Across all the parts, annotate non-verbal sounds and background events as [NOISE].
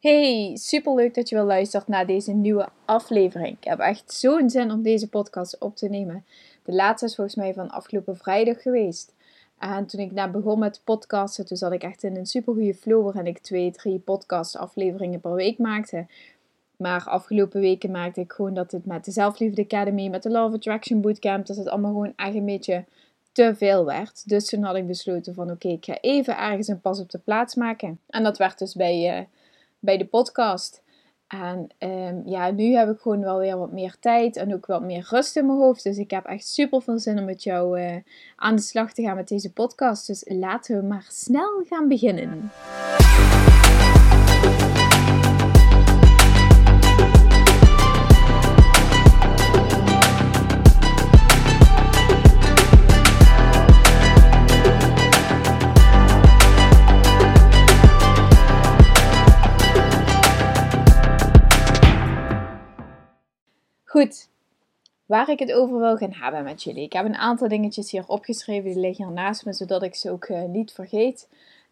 Hey, super leuk dat je wel luistert naar deze nieuwe aflevering. Ik heb echt zo'n zin om deze podcast op te nemen. De laatste is volgens mij van afgelopen vrijdag geweest. En toen ik net begon met podcasten, toen zat ik echt in een super goede flow waarin ik twee, drie podcast afleveringen per week maakte. Maar afgelopen weken merkte ik gewoon dat het met de Zelfliefde Academy, met de Love Attraction Bootcamp, dat het allemaal gewoon echt een beetje te veel werd. Dus toen had ik besloten van oké, ik ga even ergens een pas op de plaats maken. En dat werd dus bij... Uh, bij de podcast. En um, ja, nu heb ik gewoon wel weer wat meer tijd en ook wat meer rust in mijn hoofd. Dus ik heb echt super veel zin om met jou uh, aan de slag te gaan met deze podcast. Dus laten we maar snel gaan beginnen. Goed, waar ik het over wil gaan hebben met jullie. Ik heb een aantal dingetjes hier opgeschreven, die liggen hier naast me, zodat ik ze ook uh, niet vergeet.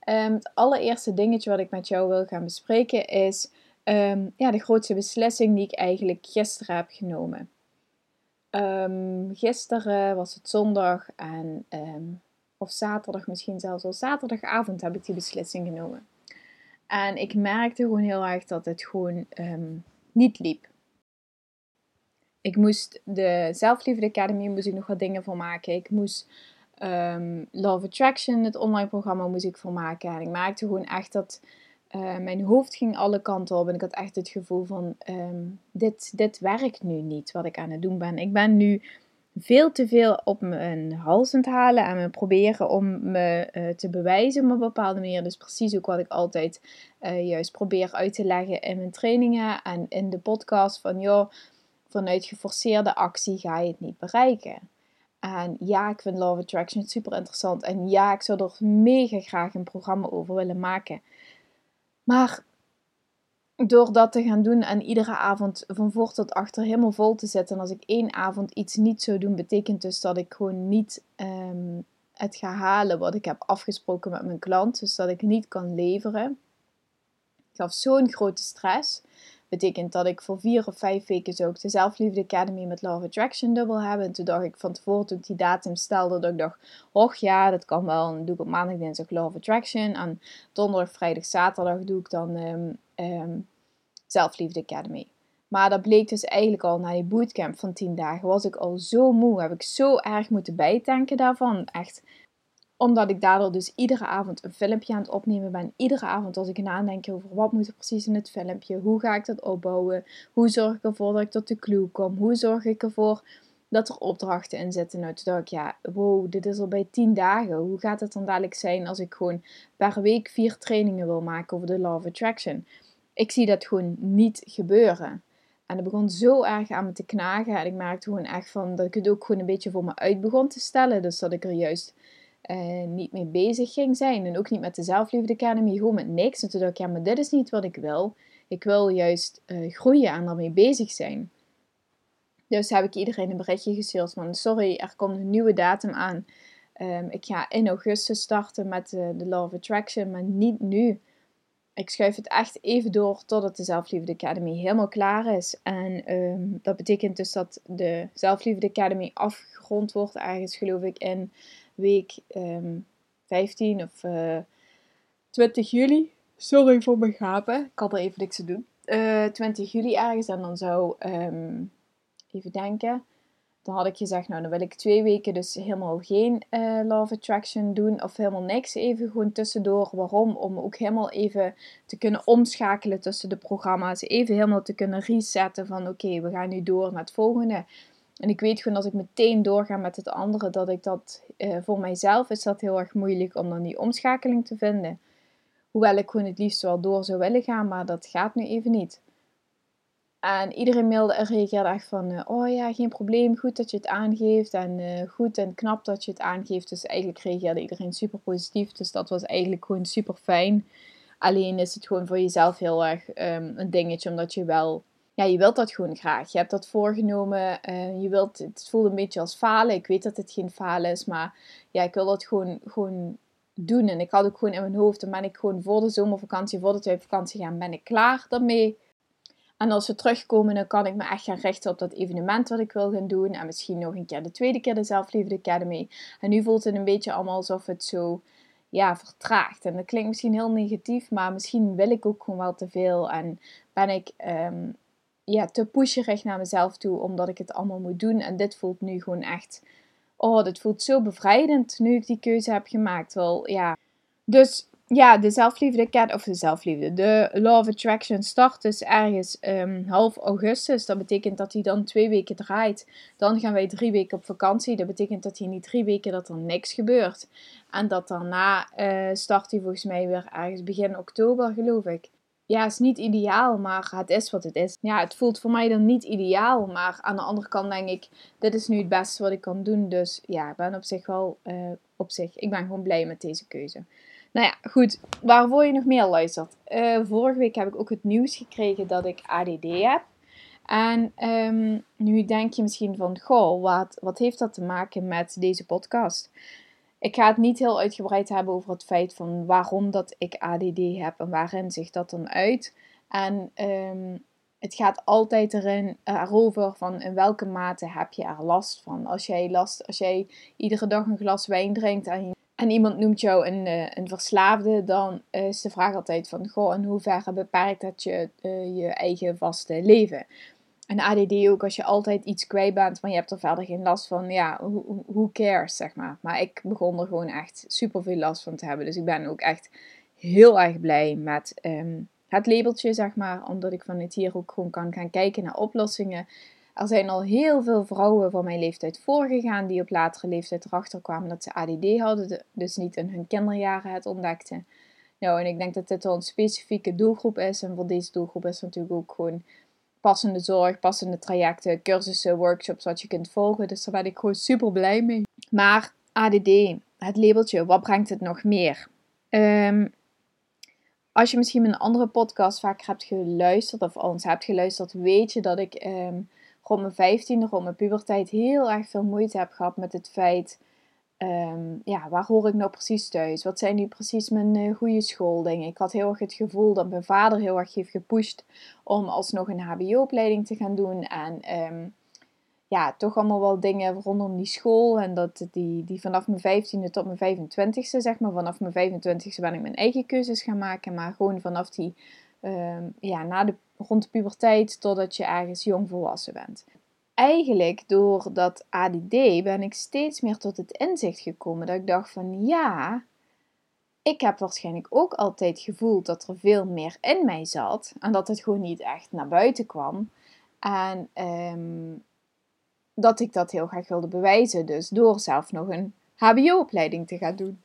Um, het allereerste dingetje wat ik met jou wil gaan bespreken is um, ja, de grootste beslissing die ik eigenlijk gisteren heb genomen. Um, gisteren was het zondag en, of zaterdag misschien zelfs al zaterdagavond heb ik die beslissing genomen. En ik merkte gewoon heel erg dat het gewoon niet liep ik moest de Zelfliefde Academy moest ik nog wat dingen voor maken. Ik moest um, Love Attraction, het online programma, moest ik voor maken. En ik merkte gewoon echt dat uh, mijn hoofd ging alle kanten op. En ik had echt het gevoel van, um, dit, dit werkt nu niet wat ik aan het doen ben. Ik ben nu veel te veel op mijn hals aan het halen en me proberen om me uh, te bewijzen op een bepaalde manier. Dus precies ook wat ik altijd uh, juist probeer uit te leggen in mijn trainingen en in de podcast. Van joh, vanuit geforceerde actie ga je het niet bereiken. En ja, ik vind Love Attraction super interessant. En ja, ik zou er mega graag een programma over willen maken. Maar door dat te gaan doen en iedere avond van voor tot achter helemaal vol te zetten. En als ik één avond iets niet zou doen, betekent dus dat ik gewoon niet um, het ga halen wat ik heb afgesproken met mijn klant. Dus dat ik niet kan leveren. Ik gaf zo'n grote stress betekent dat ik voor vier of vijf weken zo ook de Zelfliefde Academy met Love Attraction dubbel hebben. En toen dacht ik van tevoren, toen ik die datum stelde, dat ik dacht, och ja, dat kan wel. dan doe ik op maandag, dinsdag Love Attraction. En donderdag, vrijdag, zaterdag doe ik dan um, Zelfliefde Academy. Maar dat bleek dus eigenlijk al na die bootcamp van 10 dagen. Was ik al zo moe. Heb ik zo erg moeten bijtanken daarvan. Echt omdat ik daardoor dus iedere avond een filmpje aan het opnemen ben. Iedere avond als ik nadenk over wat moet er precies in het filmpje. Hoe ga ik dat opbouwen? Hoe zorg ik ervoor dat ik tot de clue kom? Hoe zorg ik ervoor dat er opdrachten in zitten? Nou, toen dacht ik, ja, wow, dit is al bij 10 dagen. Hoe gaat het dan dadelijk zijn als ik gewoon per week vier trainingen wil maken over de Law of Attraction? Ik zie dat gewoon niet gebeuren. En dat begon zo erg aan me te knagen. En ik merkte gewoon echt van dat ik het ook gewoon een beetje voor me uit begon te stellen. Dus dat ik er juist uh, niet mee bezig ging zijn. En ook niet met de Zelfliefde Academy, gewoon met niks. En toen dacht ik, ja, maar dit is niet wat ik wil. Ik wil juist uh, groeien en daarmee bezig zijn. Dus heb ik iedereen een berichtje gestuurd van, sorry, er komt een nieuwe datum aan. Um, ik ga in augustus starten met de, de Law of Attraction, maar niet nu. Ik schuif het echt even door totdat de Zelfliefde Academy helemaal klaar is. En um, dat betekent dus dat de Zelfliefde Academy afgerond wordt, ergens geloof ik in week um, ehm, 15 of uh, eh, 20 juli. Sorry voor mijn gapen. Ik had er even niks te doen. Uh, eh, 20 juli ergens. En dan zou, um, even denken. Dan had ik gezegd, nou dan wil ik twee weken dus helemaal geen uh, Love Attraction doen. Of helemaal niks. Even gewoon tussendoor. Waarom? Om ook helemaal even te kunnen omschakelen tussen de programma's. Even helemaal te kunnen resetten van oké, we gaan nu door naar het volgende. En ik weet gewoon als ik meteen doorga met het andere, dat ik dat uh, voor mijzelf is dat heel erg moeilijk om dan die omschakeling te vinden. Hoewel ik gewoon het liefst wel door zou willen gaan, maar dat gaat nu even niet. En iedereen mailde en reageerde echt van, uh, oh ja, geen probleem, goed dat je het aangeeft en uh, goed en knap dat je het aangeeft. Dus eigenlijk reageerde iedereen super positief, dus dat was eigenlijk gewoon super fijn. Alleen is het gewoon voor jezelf heel erg um, een dingetje, omdat je wel ja, je wilt dat gewoon graag. Je hebt dat voorgenomen. Uh, je wilt, het voelt een beetje als falen. Ik weet dat het geen falen is, maar ja, ik wil dat gewoon, gewoon doen. En ik had ook gewoon in mijn hoofd, dan ben ik gewoon voor de zomervakantie, voordat we op vakantie gaan, ben ik klaar daarmee. En als we terugkomen, dan kan ik me echt gaan richten op dat evenement wat ik wil gaan doen. En misschien nog een keer de tweede keer de Zelfliefde Academy. En nu voelt het een beetje allemaal alsof het zo ja, vertraagt. En dat klinkt misschien heel negatief, maar misschien wil ik ook gewoon wel te veel. En ben ik um, ja, te pusherig naar mezelf toe, omdat ik het allemaal moet doen. En dit voelt nu gewoon echt, oh, dit voelt zo bevrijdend nu ik die keuze heb gemaakt. Wel, ja. Dus ja, de zelfliefde of de zelfliefde, de Law of Attraction start dus ergens um, half augustus. Dat betekent dat hij dan twee weken draait. Dan gaan wij drie weken op vakantie. Dat betekent dat hij niet drie weken dat er niks gebeurt. En dat daarna uh, start hij volgens mij weer ergens begin oktober, geloof ik. Ja, het is niet ideaal, maar het is wat het is. Ja, het voelt voor mij dan niet ideaal, maar aan de andere kant denk ik, dit is nu het beste wat ik kan doen. Dus ja, ik ben op zich wel, uh, op zich, ik ben gewoon blij met deze keuze. Nou ja, goed. Waarvoor je nog meer luistert. Uh, vorige week heb ik ook het nieuws gekregen dat ik ADD heb. En um, nu denk je misschien van, goh, wat, wat heeft dat te maken met deze podcast? Ik ga het niet heel uitgebreid hebben over het feit van waarom dat ik ADD heb en waarin zich dat dan uit. En um, het gaat altijd erin, erover van in welke mate heb je er last van. Als jij, last, als jij iedere dag een glas wijn drinkt en en iemand noemt jou een, uh, een verslaafde, dan is de vraag altijd van, goh, in hoeverre beperkt dat je uh, je eigen vaste leven? En ADD ook, als je altijd iets kwijt bent, maar je hebt er verder geen last van, ja, who cares, zeg maar. Maar ik begon er gewoon echt super veel last van te hebben. Dus ik ben ook echt heel erg blij met um, het labeltje, zeg maar. Omdat ik van het hier ook gewoon kan gaan kijken naar oplossingen. Er zijn al heel veel vrouwen van mijn leeftijd voorgegaan die op latere leeftijd erachter kwamen dat ze ADD hadden, dus niet in hun kinderjaren het ontdekten. Nou, en ik denk dat dit wel een specifieke doelgroep is. En voor deze doelgroep is natuurlijk ook gewoon passende zorg, passende trajecten, cursussen, workshops wat je kunt volgen. Dus daar ben ik gewoon super blij mee. Maar ADD, het labeltje, wat brengt het nog meer? Um, als je misschien mijn andere podcast vaak hebt geluisterd of eens hebt geluisterd, weet je dat ik um, rond mijn vijftiende, rond mijn puberteit, heel erg veel moeite heb gehad met het feit. Um, ja, waar hoor ik nou precies thuis? Wat zijn nu precies mijn uh, goede schooldingen? Ik had heel erg het gevoel dat mijn vader heel erg heeft gepusht om alsnog een HBO-opleiding te gaan doen. En um, ja, toch allemaal wel dingen rondom die school. En dat die, die vanaf mijn vijftiende tot mijn 25ste, zeg maar, vanaf mijn 25ste ben ik mijn eigen keuzes gaan maken. Maar gewoon vanaf die, um, ja, na de rond de puberteit totdat je ergens jong volwassen bent. Eigenlijk door dat ADD ben ik steeds meer tot het inzicht gekomen dat ik dacht van ja, ik heb waarschijnlijk ook altijd gevoeld dat er veel meer in mij zat en dat het gewoon niet echt naar buiten kwam. En um, dat ik dat heel graag wilde bewijzen, dus door zelf nog een HBO-opleiding te gaan doen.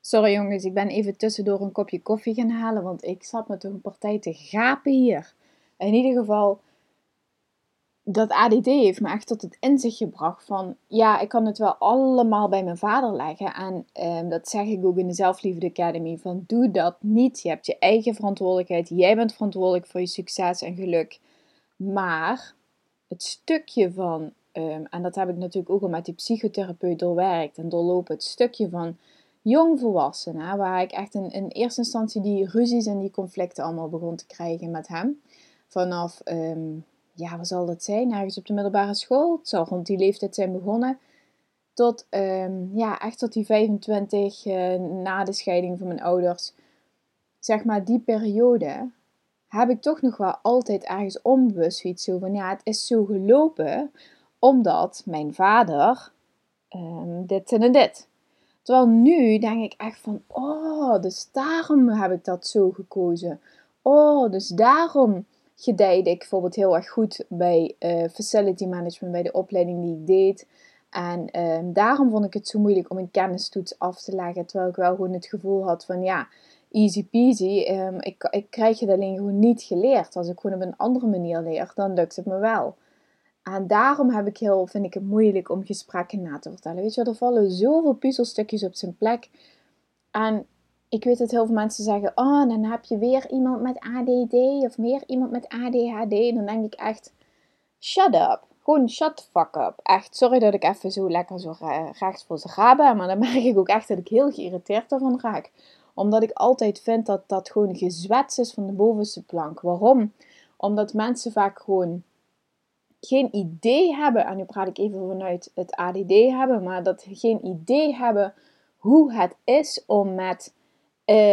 Sorry jongens, ik ben even tussendoor een kopje koffie gaan halen, want ik zat met een partij te gapen hier. In ieder geval, dat ADD heeft me echt tot het inzicht gebracht van, ja, ik kan het wel allemaal bij mijn vader leggen. En ehm, dat zeg ik ook in de Zelfliefde Academy, van doe dat niet. Je hebt je eigen verantwoordelijkheid, jij bent verantwoordelijk voor je succes en geluk. Maar het stukje van, um, en dat heb ik natuurlijk ook al met die psychotherapeut doorwerkt en doorlopen, het stukje van jongvolwassenen, waar ik echt in, eerste instantie die ruzies en die conflicten allemaal begon te krijgen met hem. Vanaf, um, ja, wat zal dat zijn? Ergens op de middelbare school. Het zal rond die leeftijd zijn begonnen. Tot, um, ja, echt tot die 25 uh, eh, na de scheiding van mijn ouders. Zeg maar, die periode heb ik toch nog wel altijd ergens onbewust iets zo van, ja, het is zo gelopen omdat mijn vader um, dit en dit. Terwijl nu denk ik echt van, oh, dus daarom heb ik dat zo gekozen. Oh, dus daarom gedijde ik bijvoorbeeld heel erg goed bij uh, facility management, bij de opleiding die ik deed. En uh, daarom vond ik het zo moeilijk om een kennistoets af te leggen. Terwijl ik wel gewoon het gevoel had van, ja, easy peasy. Um, ik, ik krijg het alleen gewoon niet geleerd. Als ik gewoon op een andere manier leer, dan lukt het me wel. En daarom heb ik heel, vind ik het moeilijk om gesprekken na te vertellen. Weet je, er vallen zoveel puzzelstukjes op zijn plek. En ik weet dat heel veel mensen zeggen: Oh, dan heb je weer iemand met ADD of meer iemand met ADHD. Dan denk ik echt: Shut up. Gewoon shut the fuck up. Echt, sorry dat ik even zo lekker zo recht voor ze ben. Maar dan [LAUGHS] merk ik ook echt dat ik heel geïrriteerd ervan raak. Omdat ik altijd vind dat dat gewoon gezwets is van de bovenste plank. Waarom? Omdat mensen vaak gewoon geen idee hebben. En nu praat ik even vanuit het ADD hebben. Maar dat geen idee hebben hoe het is om met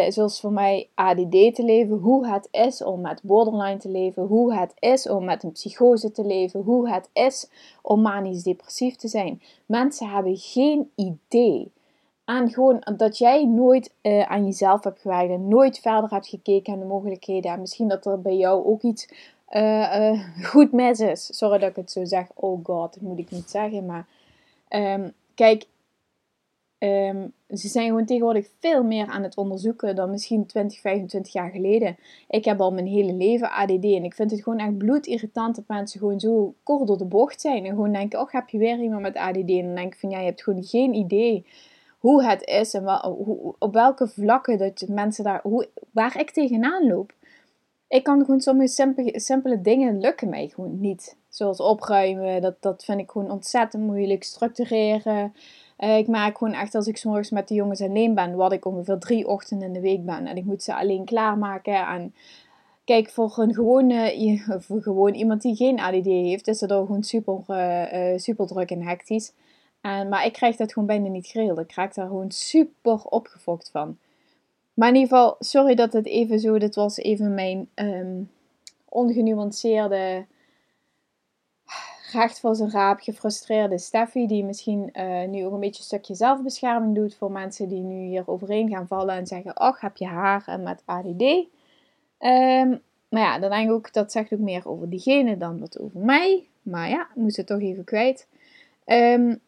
zoals voor mij ADD te leven, hoe het is om met borderline te leven, hoe het is om met een psychose te leven, hoe het is om manisch depressief te zijn. Mensen hebben geen idee. En gewoon dat jij nooit uh, aan jezelf hebt gewerkt en nooit verder hebt gekeken naar de mogelijkheden. En misschien dat er bij jou ook iets uh, goed mis is. Sorry dat ik het zo zeg. Oh god, dat moet ik niet zeggen. Maar um, kijk, Um, ze zijn gewoon tegenwoordig veel meer aan het onderzoeken dan misschien 20, 25 jaar geleden. Ik heb al mijn hele leven ADD en ik vind het gewoon echt bloedirritant dat mensen gewoon zo kort door de bocht zijn. En gewoon denken, oh heb je weer iemand met ADD? En dan denk ik van, ja, je hebt gewoon geen idee hoe het is en hoe, op welke vlakken dat mensen daar, hoe, waar ik tegenaan loop. Ik kan gewoon sommige simpele, simpele dingen lukken mij gewoon niet. Zoals opruimen, dat, dat vind ik gewoon ontzettend moeilijk. Structureren. Uh, ik maak gewoon echt als ik morgens met de jongens alleen ben, wat ik ongeveer drie ochtenden in de week ben. En ik moet ze alleen klaarmaken. En kijk, voor een gewone, [LAUGHS] voor gewoon iemand die geen ADD heeft, is het al gewoon super, uh, super druk en hectisch. En, maar ik krijg dat gewoon bijna niet geregeld. Ik krijg daar gewoon super opgefokt van. Maar in ieder geval, sorry dat het even zo, dit was even mijn um, ongenuanceerde graag voor zijn raap gefrustreerde Steffi, die misschien uh, nu ook een beetje een stukje zelfbescherming doet voor mensen die nu hier overheen gaan vallen en zeggen: Ach, heb je haar met ADD? Um, ehm, maar ja, dan denk ik ook dat zegt ook meer over diegene dan wat over mij. Maar ja, moest het toch even kwijt. Um,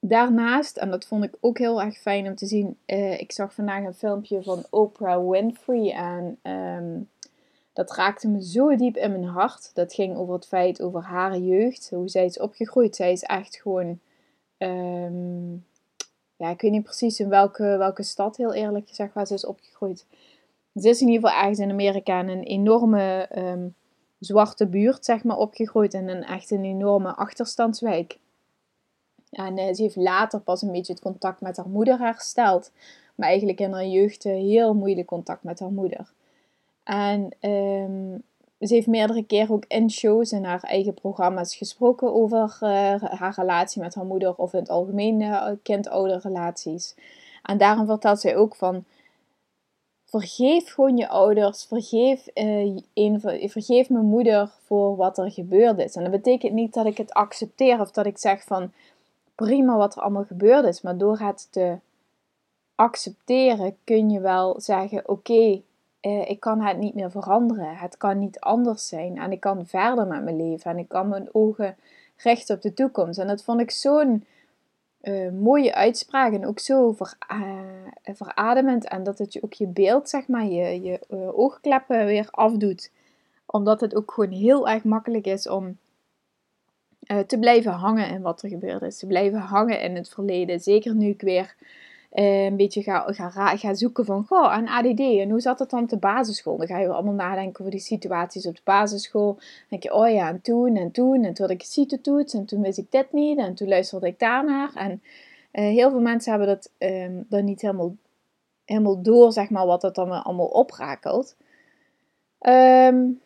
daarnaast, en dat vond ik ook heel erg fijn om te zien, uh, ik zag vandaag een filmpje van Oprah Winfrey en um, dat raakte me zo diep in mijn hart. Dat ging over het feit over haar jeugd, hoe zij is opgegroeid. Zij is echt gewoon, um, ja, ik weet niet precies in welke, welke stad, heel eerlijk gezegd, waar ze is opgegroeid. Ze is in ieder geval ergens in Amerika in een enorme um, zwarte buurt, zeg maar, opgegroeid. En een echt een enorme achterstandswijk. En uh, ze heeft later pas een beetje het contact met haar moeder hersteld. Maar eigenlijk in haar jeugd heel moeilijk contact met haar moeder. En um, ze heeft meerdere keren ook in shows en haar eigen programma's gesproken over uh, haar relatie met haar moeder of in het algemeen uh, kind-ouder-relaties. En daarom vertelt zij ook van: vergeef gewoon je ouders, vergeef, uh, vergeef mijn moeder voor wat er gebeurd is. En dat betekent niet dat ik het accepteer of dat ik zeg van prima wat er allemaal gebeurd is, maar door het te accepteren kun je wel zeggen: oké. Uh, ik kan het niet meer veranderen. Het kan niet anders zijn. En ik kan verder met mijn leven. En ik kan mijn ogen richten op de toekomst. En dat vond ik zo'n uh, mooie uitspraak. En ook zo uh, verademend. En dat het je ook je beeld, zeg maar, je, je oogkleppen weer afdoet. Omdat het ook gewoon heel erg makkelijk is om te blijven hangen in wat er gebeurd is. Te blijven hangen in het verleden. Zeker nu ik weer uh, een beetje ga, ga, ga zoeken van, goh, aan ADD, en hoe zat het dan op de basisschool? Dan ga je allemaal nadenken over die situaties op de basisschool. Dan denk je, oh ja, en toen, en toen, en toen had ik CITO-toets, en toen wist ik dit niet, en toen luisterde ik daarnaar. En uh, heel veel mensen hebben dat um, dan niet helemaal, helemaal door, zeg maar, wat dat dan allemaal oprakelt. Um,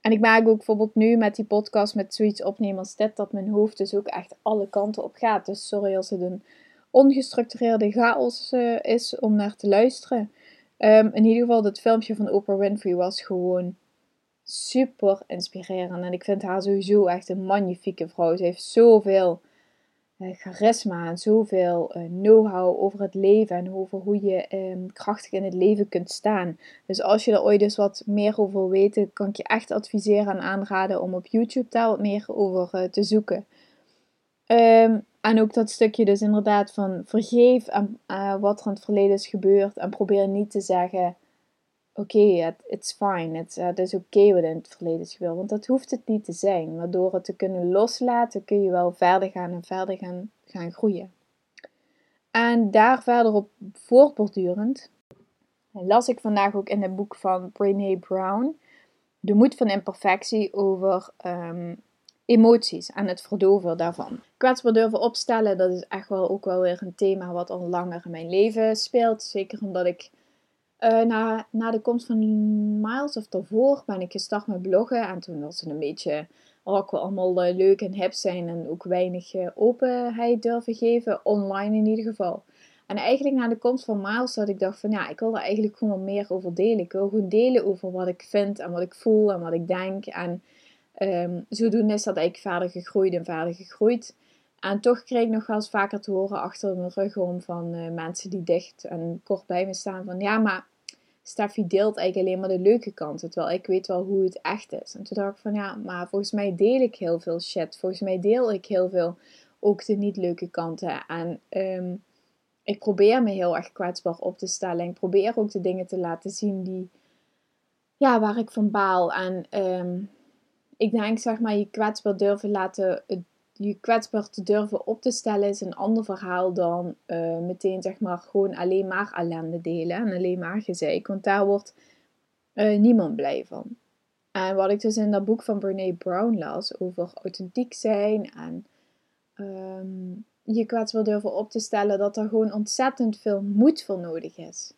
en ik merk ook bijvoorbeeld nu met die podcast, met zoiets opnemen als dit, dat mijn hoofd dus ook echt alle kanten op gaat. Dus sorry als het een ongestructureerde chaos uh, is om naar te luisteren. Um, in ieder geval, dat filmpje van Oprah Winfrey was gewoon super inspirerend. En ik vind haar sowieso echt een magnifieke vrouw. Ze heeft zoveel uh, charisma en zoveel uh, know-how over het leven en over hoe je um, krachtig in het leven kunt staan. Dus als je er ooit eens wat meer over wil weten, kan ik je echt adviseren en aanraden om op YouTube daar wat meer over te zoeken. Um, en ook dat stukje dus inderdaad van vergeef aan, wat er in het verleden is gebeurd. En probeer niet te zeggen, oké, okay, it's fine. Het is oké okay wat in het verleden is gebeurd. Want dat hoeft het niet te zijn. Maar door het te kunnen loslaten kun je wel verder gaan en verder gaan, gaan groeien. En daar verder op voortbordurend las ik vandaag ook in het boek van Brene Brown. de moed van imperfectie over ehm, emoties en het verdoven daarvan. Kwetsbaar durven opstellen, dat is echt wel ook wel weer een thema wat al langer in mijn leven speelt. Zeker omdat ik uh, na, na de komst van Miles of daarvoor ben ik gestart met bloggen. En toen was het een beetje ook we allemaal uh, leuk en hip zijn en ook weinig uh, openheid durven geven, online in ieder geval. En eigenlijk na de komst van Miles dat ik dacht van ja, ik wil er eigenlijk gewoon meer over delen. Ik wil gewoon delen over wat ik vind en wat ik voel en wat ik denk. En um, zodoende is dat eigenlijk verder gegroeid en verder gegroeid. En toch kreeg ik nog wel eens vaker te horen achter mijn rug om van uh, mensen die dicht en kort bij me staan van ja, maar Steffi deelt eigenlijk alleen maar de leuke kanten, terwijl ik weet wel hoe het echt is. En toen dacht ik van ja, maar volgens mij deel ik heel veel shit. Volgens mij deel ik heel veel ook de niet leuke kanten. En um, ik probeer me heel erg kwetsbaar op te stellen. Ik probeer ook de dingen te laten zien die, ja, waar ik van baal. En um, ik denk, zeg maar, je kwetsbaar durven laten, je kwetsbaar te durven op te stellen is een ander verhaal dan uh, meteen, zeg maar, gewoon alleen maar ellende delen en alleen maar gezeik. Want daar wordt uh, niemand blij van. En wat ik dus in dat boek van Brene Brown las over authentiek zijn en um, je kwetsbaar durven op te stellen, dat er gewoon ontzettend veel moed voor nodig is.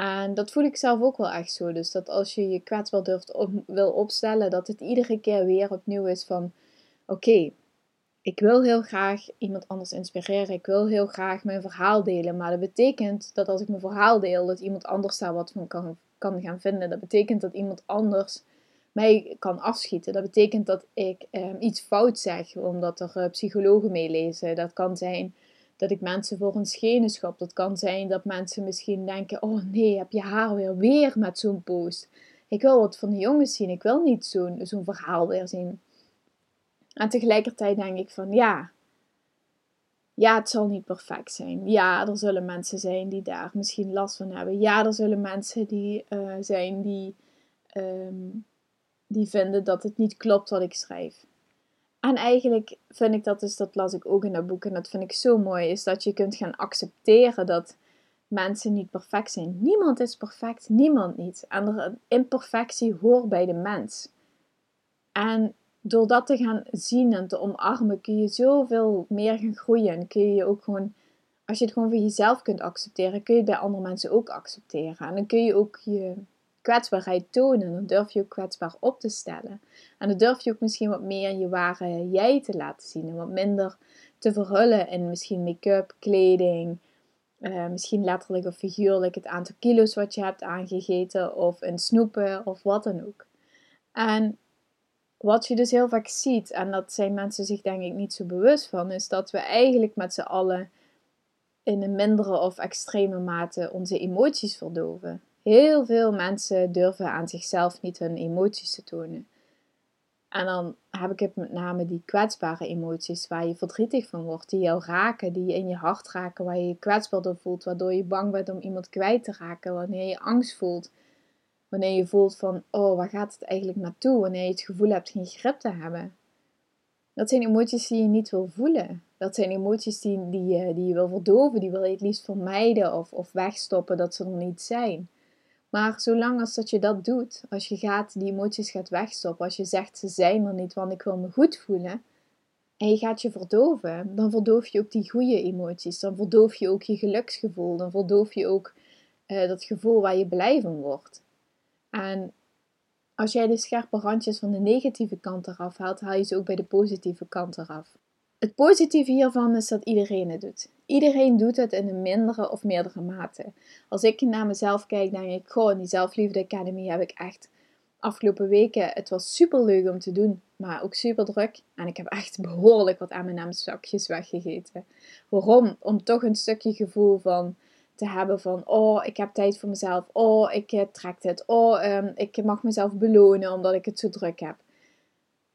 En dat voel ik zelf ook wel echt zo. Dus dat als je je kwetsbaar durft wil opstellen, dat het iedere keer weer opnieuw is van: oké, ik wil heel graag iemand anders inspireren. Ik wil heel graag mijn verhaal delen. Maar dat betekent dat als ik mijn verhaal deel, dat iemand anders daar wat van kan, kan gaan vinden. Dat betekent dat iemand anders mij kan afschieten. Dat betekent dat ik um, iets fout zeg, omdat er uh, psychologen meelezen. Dat kan zijn dat ik mensen voor een schenen schop. Dat kan zijn dat mensen misschien denken: oh nee, heb je haar weer weer met zo'n post. Ik wil wat van de jongens zien. Ik wil niet zo'n zo'n verhaal weer zien. En tegelijkertijd denk ik van ja, ja, het zal niet perfect zijn. Ja, er zullen mensen zijn die daar misschien last van hebben. Ja, er zullen mensen die uh, zijn die um, die vinden dat het niet klopt wat ik schrijf. En eigenlijk vind ik dat dus, dat las ik ook in dat boek en dat vind ik zo mooi, is dat je kunt gaan accepteren dat mensen niet perfect zijn. Niemand is perfect, niemand niet. En de imperfectie hoort bij de mens. En door dat te gaan zien en te omarmen, kun je zoveel meer gaan groeien. Kun je ook gewoon, als je het gewoon voor jezelf kunt accepteren, kun je het bij andere mensen ook accepteren. En dan kun je ook je kwetsbaarheid tonen. Dan durf je ook kwetsbaar op te stellen. En dan durf je ook misschien wat meer je ware jij te laten zien. En wat minder te verhullen in misschien make-up, kleding. Uh, misschien letterlijk of figuurlijk het aantal kilo's wat je hebt aangegeten. Of in snoepen of wat dan ook. En wat je dus heel vaak ziet, en dat zijn mensen zich denk ik niet zo bewust van, is dat we eigenlijk met z'n allen in een mindere of extreme mate onze emoties verdoven. Heel veel mensen durven aan zichzelf niet hun emoties te tonen. En dan heb ik het met name die kwetsbare emoties waar je verdrietig van wordt, die jou raken, die je in je hart raken, waar je je kwetsbaar door voelt, waardoor je bang bent om iemand kwijt te raken, wanneer je angst voelt, wanneer je voelt van, oh, waar gaat het eigenlijk naartoe, wanneer je het gevoel hebt geen grip te hebben. Dat zijn emoties die je niet wil voelen. Dat zijn emoties die, die, je, die je wil verdoven, die wil je het liefst vermijden of, of wegstoppen dat ze er niet zijn. Maar zolang als dat je dat doet, als je gaat, die emoties gaat wegstoppen, als je zegt ze zijn er niet, want ik wil me goed voelen, en je gaat je verdoven, dan verdoof je ook die goede emoties, dan verdoof je ook je geluksgevoel, dan verdoof je ook uh, dat gevoel waar je blij van wordt. En als jij de scherpe randjes van de negatieve kant eraf haalt, haal je ze ook bij de positieve kant eraf. Het positieve hiervan is dat iedereen het doet. Iedereen doet het in een mindere of meerdere mate. Als ik naar mezelf kijk, denk ik, goh, die Zelfliefde Academy heb ik echt afgelopen weken, het was super leuk om te doen, maar ook super druk. En ik heb echt [LAUGHS] behoorlijk wat aan mijn zakjes weggegeten. Waarom? Om toch een stukje gevoel van te hebben van, oh, ik heb tijd voor mezelf. Oh, ik eh, trek dit. Oh, um, ik mag mezelf belonen omdat ik het zo druk heb.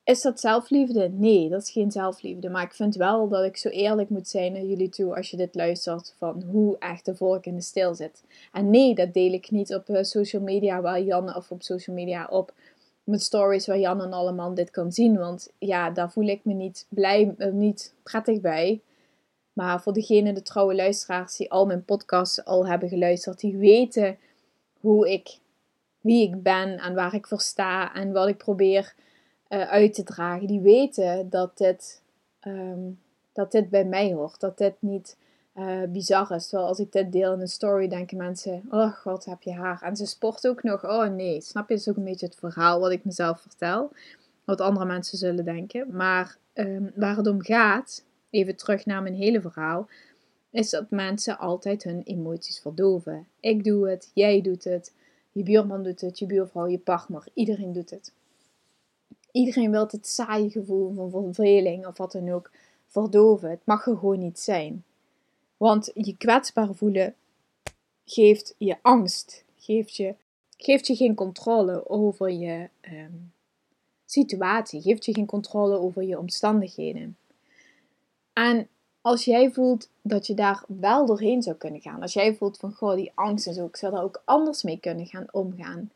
Is dat zelfliefde? Nee, dat is geen zelfliefde. Maar ik vind wel dat ik zo eerlijk moet zijn naar jullie toe als je dit luistert van hoe echt de vork in de steel zit. En nee, dat deel ik niet op uh, social media waar Jan of op social media op met stories waar Jan en allemaal dit kan zien. Want ja, daar voel ik me niet blij, uh, niet prettig bij. Maar voor degene, de trouwe luisteraars die al mijn podcasts al hebben geluisterd, die weten hoe ik wie ik ben en waar ik voor sta en wat ik probeer uh, uit te dragen, die weten dat dit, ehm, dat dit bij mij hoort. Dat dit niet uh, bizar is. Terwijl als ik dit deel in een story, denken mensen: Oh god, heb je haar. En ze sport ook nog. Oh nee, snap je? Dat is ook een beetje het verhaal wat ik mezelf vertel. Wat andere mensen zullen denken. Maar um, waar het om gaat, even terug naar mijn hele verhaal, is dat mensen altijd hun emoties verdoven. Ik doe het, jij doet het, je buurman doet het, je buurvrouw, je partner, iedereen doet het. Iedereen wil het saaie gevoel van verveling of wat dan ook verdoven. Het mag er gewoon niet zijn. Want je kwetsbaar voelen geeft je angst, geeft je, geeft je geen controle over je ehm, situatie, geeft je geen controle over je omstandigheden. En als jij voelt dat je daar wel doorheen zou kunnen gaan, als jij voelt van goh, die angst en zo, ik zou daar ook anders mee kunnen gaan omgaan,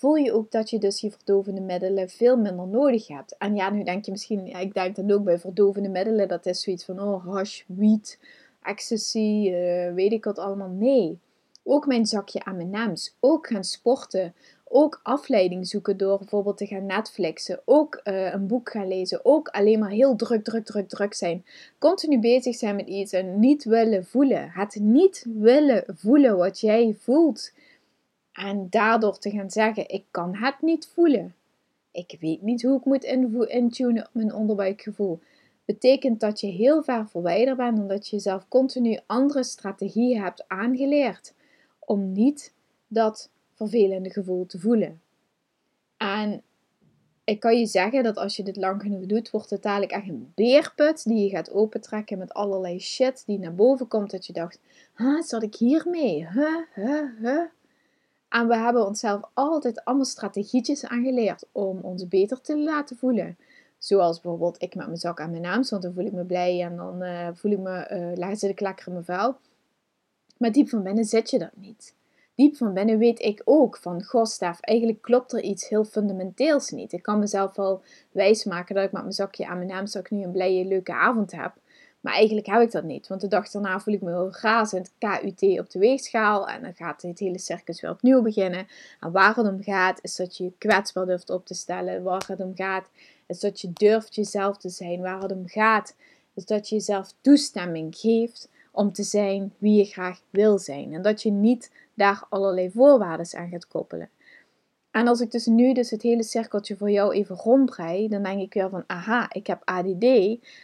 voel je ook dat je dus je verdovende middelen veel minder nodig hebt. En ja, nu denk je misschien, ik denk dan ook bij verdovende middelen, dat is zoiets van, oh, hash, wiet, ecstasy, uh, weet ik wat allemaal. Nee, ook mijn zakje M&M's, ook gaan sporten, ook afleiding zoeken door bijvoorbeeld te gaan Netflixen, ook uh, een boek gaan lezen, ook alleen maar heel druk, druk, druk, druk zijn. Continu bezig zijn met iets en niet willen voelen. Het niet willen voelen wat jij voelt. En daardoor te gaan zeggen: Ik kan het niet voelen. Ik weet niet hoe ik moet intunen op mijn onderbuikgevoel. Betekent dat je heel ver verwijderd bent omdat je jezelf continu andere strategieën hebt aangeleerd om niet dat vervelende gevoel te voelen. En ik kan je zeggen dat als je dit lang genoeg doet, wordt het dadelijk echt een beerput die je gaat opentrekken met allerlei shit die naar boven komt. Dat je dacht, huh, zat ik hiermee? Huh, huh, huh. En we hebben onszelf altijd allemaal strategietjes aangeleerd om ons beter te laten voelen. Zoals bijvoorbeeld ik met mijn zak aan mijn naam, want dan voel ik me blij en dan uh, voel ik me, uh, zit lekker in mijn vuil. Maar diep van binnen zit je dat niet diep van binnen weet ik ook van, goh eigenlijk klopt er iets heel fundamenteels niet. Ik kan mezelf wel wijsmaken dat ik met mijn zakje aan mijn naamzak nu een blije, leuke avond heb. Maar eigenlijk heb ik dat niet, want de dag daarna voel ik me heel razend KUT op de weegschaal en dan gaat het hele circus weer opnieuw beginnen. En waar het om gaat, is dat je je kwetsbaar durft op te stellen. Waar het om gaat, is dat je durft jezelf te zijn. Waar het om gaat, is dat je jezelf toestemming geeft om te zijn wie je graag wil zijn. En dat je niet daar allerlei voorwaarden aan gaat koppelen. En als ik dus nu dus het hele cirkeltje voor jou even rondbrei, dan denk ik weer van, aha, ik heb ADD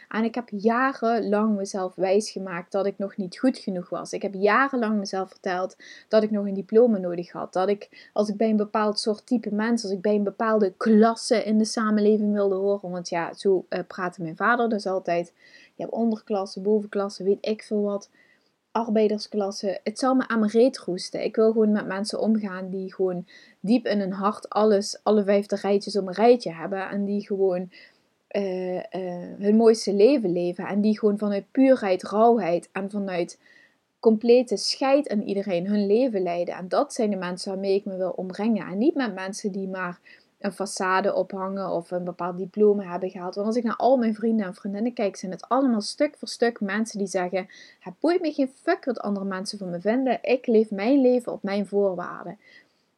en ik heb jarenlang mezelf wijsgemaakt dat ik nog niet goed genoeg was. Ik heb jarenlang mezelf verteld dat ik nog een diploma nodig had. Dat ik, als ik bij een bepaald soort type mens, als ik bij een bepaalde klasse in de samenleving wilde horen, want ja, zo uh, praatte mijn vader dus altijd. Je hebt onderklasse, bovenklasse, weet ik veel wat arbeidersklasse. Het zal me aan mijn reet roesten. Ik wil gewoon met mensen omgaan die gewoon diep in hun hart alles, alle vijfde rijtjes op een rijtje hebben. En die gewoon uh, uh, hun mooiste leven leven. En die gewoon vanuit puurheid, rauwheid en vanuit complete scheid aan iedereen hun leven leiden. En dat zijn de mensen waarmee ik me wil omringen. En niet met mensen die maar een façade ophangen of een bepaald diploma hebben gehaald. Want als ik naar al mijn vrienden en vriendinnen kijk, zijn het allemaal stuk voor stuk mensen die zeggen: Het boeit me geen fuck wat andere mensen van me vinden. Ik leef mijn leven op mijn voorwaarden.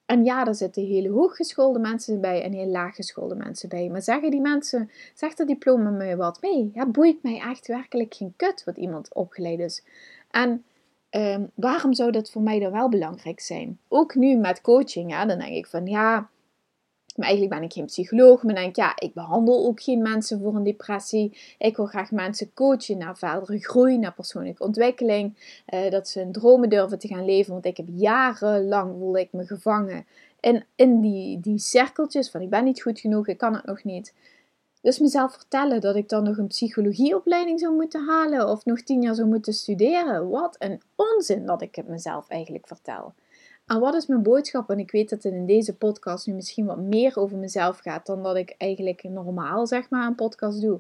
En ja, daar zitten hele hooggeschoolde mensen bij en heel laaggeschoolde mensen bij. Maar zeggen die mensen, zegt dat diploma me wat? Nee, het boeit mij echt werkelijk geen kut wat iemand opgeleid is. En ehm, waarom zou dat voor mij dan wel belangrijk zijn? Ook nu met coaching, ja, dan denk ik van ja maar eigenlijk ben ik geen psycholoog. Maar denk, ja, ik behandel ook geen mensen voor een depressie. Ik wil graag mensen coachen naar verdere groei, naar persoonlijke ontwikkeling. Uh, dat ze hun dromen durven te gaan leven. Want ik heb jarenlang voelde ik me gevangen in, in die, die cirkeltjes van ik ben niet goed genoeg, ik kan het nog niet. Dus mezelf vertellen dat ik dan nog een psychologieopleiding zou moeten halen of nog tien jaar zou moeten studeren. Wat een onzin dat ik het mezelf eigenlijk vertel. En wat is mijn boodschap? En ik weet dat het in deze podcast nu misschien wat meer over mezelf gaat dan dat ik eigenlijk normaal zeg maar een podcast doe.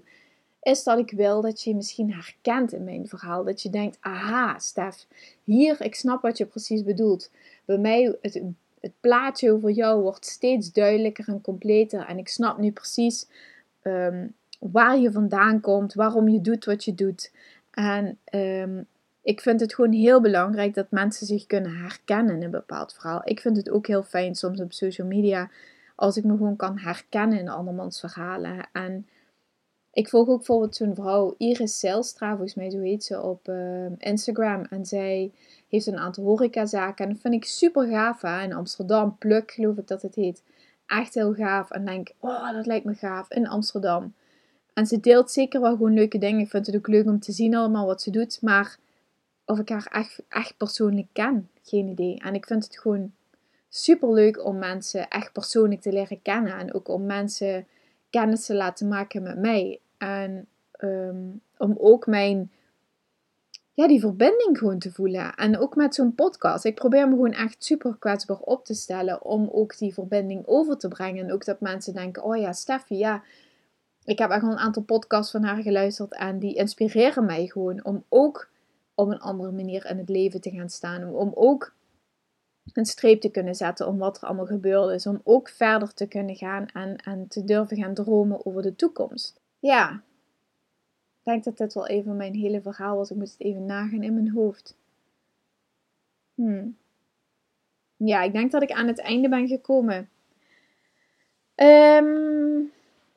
Is dat ik wil dat je misschien herkent in mijn verhaal. Dat je denkt, aha Stef, hier, ik snap wat je precies bedoelt. Bij mij, het, het plaatje over jou wordt steeds duidelijker en completer. En ik snap nu precies um, waar je vandaan komt, waarom je doet wat je doet. En um, ik vind het gewoon heel belangrijk dat mensen zich kunnen herkennen in een bepaald verhaal. Ik vind het ook heel fijn soms op social media als ik me gewoon kan herkennen in andermans verhalen. En ik volg ook bijvoorbeeld zo'n vrouw, Iris Zijlstra, volgens mij zo heet ze, op uh, Instagram. En zij heeft een aantal horecazaken. En dat vind ik super gaaf. Hè? In Amsterdam, Pluk geloof ik dat het heet. Echt heel gaaf. En denk, oh, dat lijkt me gaaf. In Amsterdam. En ze deelt zeker wel gewoon leuke dingen. Ik vind het ook leuk om te zien allemaal wat ze doet. Maar of ik haar echt, echt persoonlijk ken, geen idee. En ik vind het gewoon super leuk om mensen echt persoonlijk te leren kennen. En ook om mensen kennis te laten maken met mij. En ehm, om ook mijn, ja, die verbinding gewoon te voelen. En ook met zo'n podcast. Ik probeer me gewoon echt super kwetsbaar op te stellen. Om ook die verbinding over te brengen. En ook dat mensen denken, oh ja, Steffi, ja. Ik heb echt al een aantal podcasts van haar geluisterd. En die inspireren mij gewoon om ook op een andere manier in het leven te gaan staan. Om ook een streep te kunnen zetten om wat er allemaal gebeurd is. Om ook verder te kunnen gaan en, en te durven gaan dromen over de toekomst. Ja, denk dat dit wel even mijn hele verhaal was. Ik moet het even nagaan in mijn hoofd. Hmm. Ja, ik denk dat ik aan het einde ben gekomen. Ehm,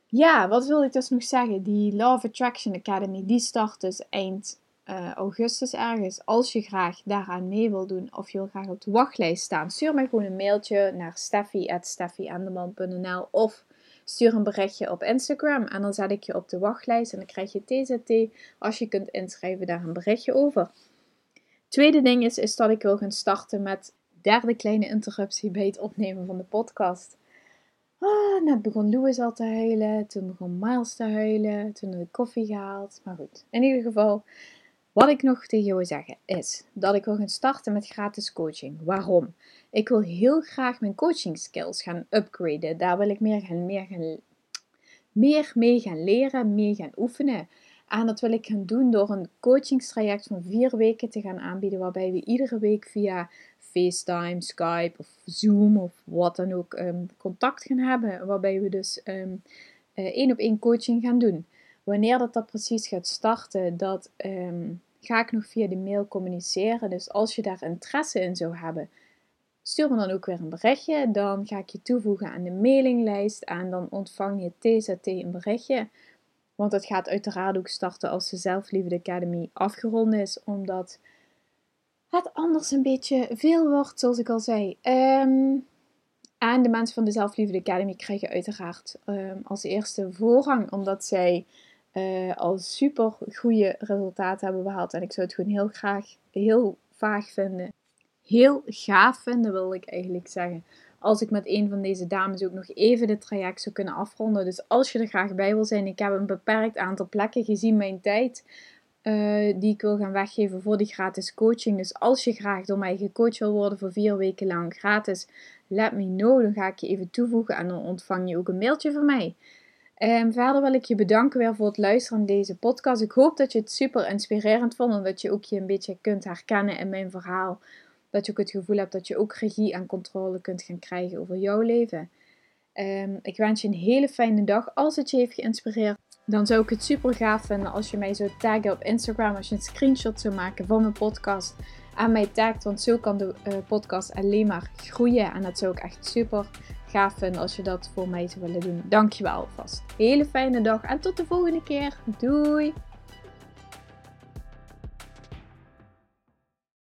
ja, wat wil ik dus nog zeggen? Die Love Attraction Academy, die start dus eind uh, augustus ergens. Als je graag daaraan mee wil doen of je wil graag op de wachtlijst staan, stuur mij gewoon een mailtje naar steffi.steffiandeman.nl of stuur een berichtje op Instagram en dan zet ik je op de wachtlijst en dan krijg je TZT als je kunt inschrijven daar een berichtje over. Tweede ding is, is dat ik wil gaan starten met derde kleine interruptie bij het opnemen van de podcast. Ah, net begon Louis al te huilen, toen begon Miles te huilen, toen heb ik koffie gehaald. Maar goed, in ieder geval, wat ik nog tegen jou wil zeggen is dat ik wil gaan starten met gratis coaching. Waarom? Ik wil heel graag mijn coaching skills gaan upgraden. Daar wil ik meer, gaan, meer, gaan, meer mee gaan leren, meer gaan oefenen. En dat wil ik gaan doen door een coachingstraject van vier weken te gaan aanbieden, waarbij we iedere week via FaceTime, Skype of Zoom of wat dan ook um, contact gaan hebben. Waarbij we dus um, één op één coaching gaan doen. Wanneer dat, dat precies gaat starten, dat ehm, ga ik nog via de mail communiceren. Dus als je daar interesse in zou hebben, stuur me dan ook weer een berichtje. Dan ga ik je toevoegen aan de mailinglijst en dan ontvang je TZT een berichtje. Want het gaat uiteraard ook starten als de Zelfliefde Academy afgerond is, omdat het anders een beetje veel wordt, zoals ik al zei. Um, en de mensen van de Zelfliefde Academy krijgen uiteraard um, als eerste voorrang, omdat zij uh, al super goede resultaten hebben behaald. En ik zou het gewoon heel graag, heel vaag vinden. Heel gaaf vinden, wil ik eigenlijk zeggen. Als ik met een van deze dames ook nog even de traject zou kunnen afronden. Dus als je er graag bij wil zijn, ik heb een beperkt aantal plekken gezien mijn tijd. Uh, die ik wil gaan weggeven voor die gratis coaching. Dus als je graag door mij gecoacht wil worden voor vier weken lang gratis, let me know. Dan ga ik je even toevoegen en dan ontvang je ook een mailtje van mij. Um, verder wil ik je bedanken weer voor het luisteren naar deze podcast. Ik hoop dat je het super inspirerend vond en dat je ook je een beetje kunt herkennen in mijn verhaal. Dat je ook het gevoel hebt dat je ook regie en controle kunt gaan krijgen over jouw leven. Um, ik wens je een hele fijne dag. Als het je heeft geïnspireerd, dan zou ik het super gaaf vinden als je mij zou taggen op Instagram. Als je een screenshot zou maken van mijn podcast aan mij tagt. Want zo kan de uh, podcast alleen maar groeien. En dat zou ik echt super gaaf vinden als je dat voor mij zou willen doen. Dankjewel alvast. Hele fijne dag en tot de volgende keer. Doei!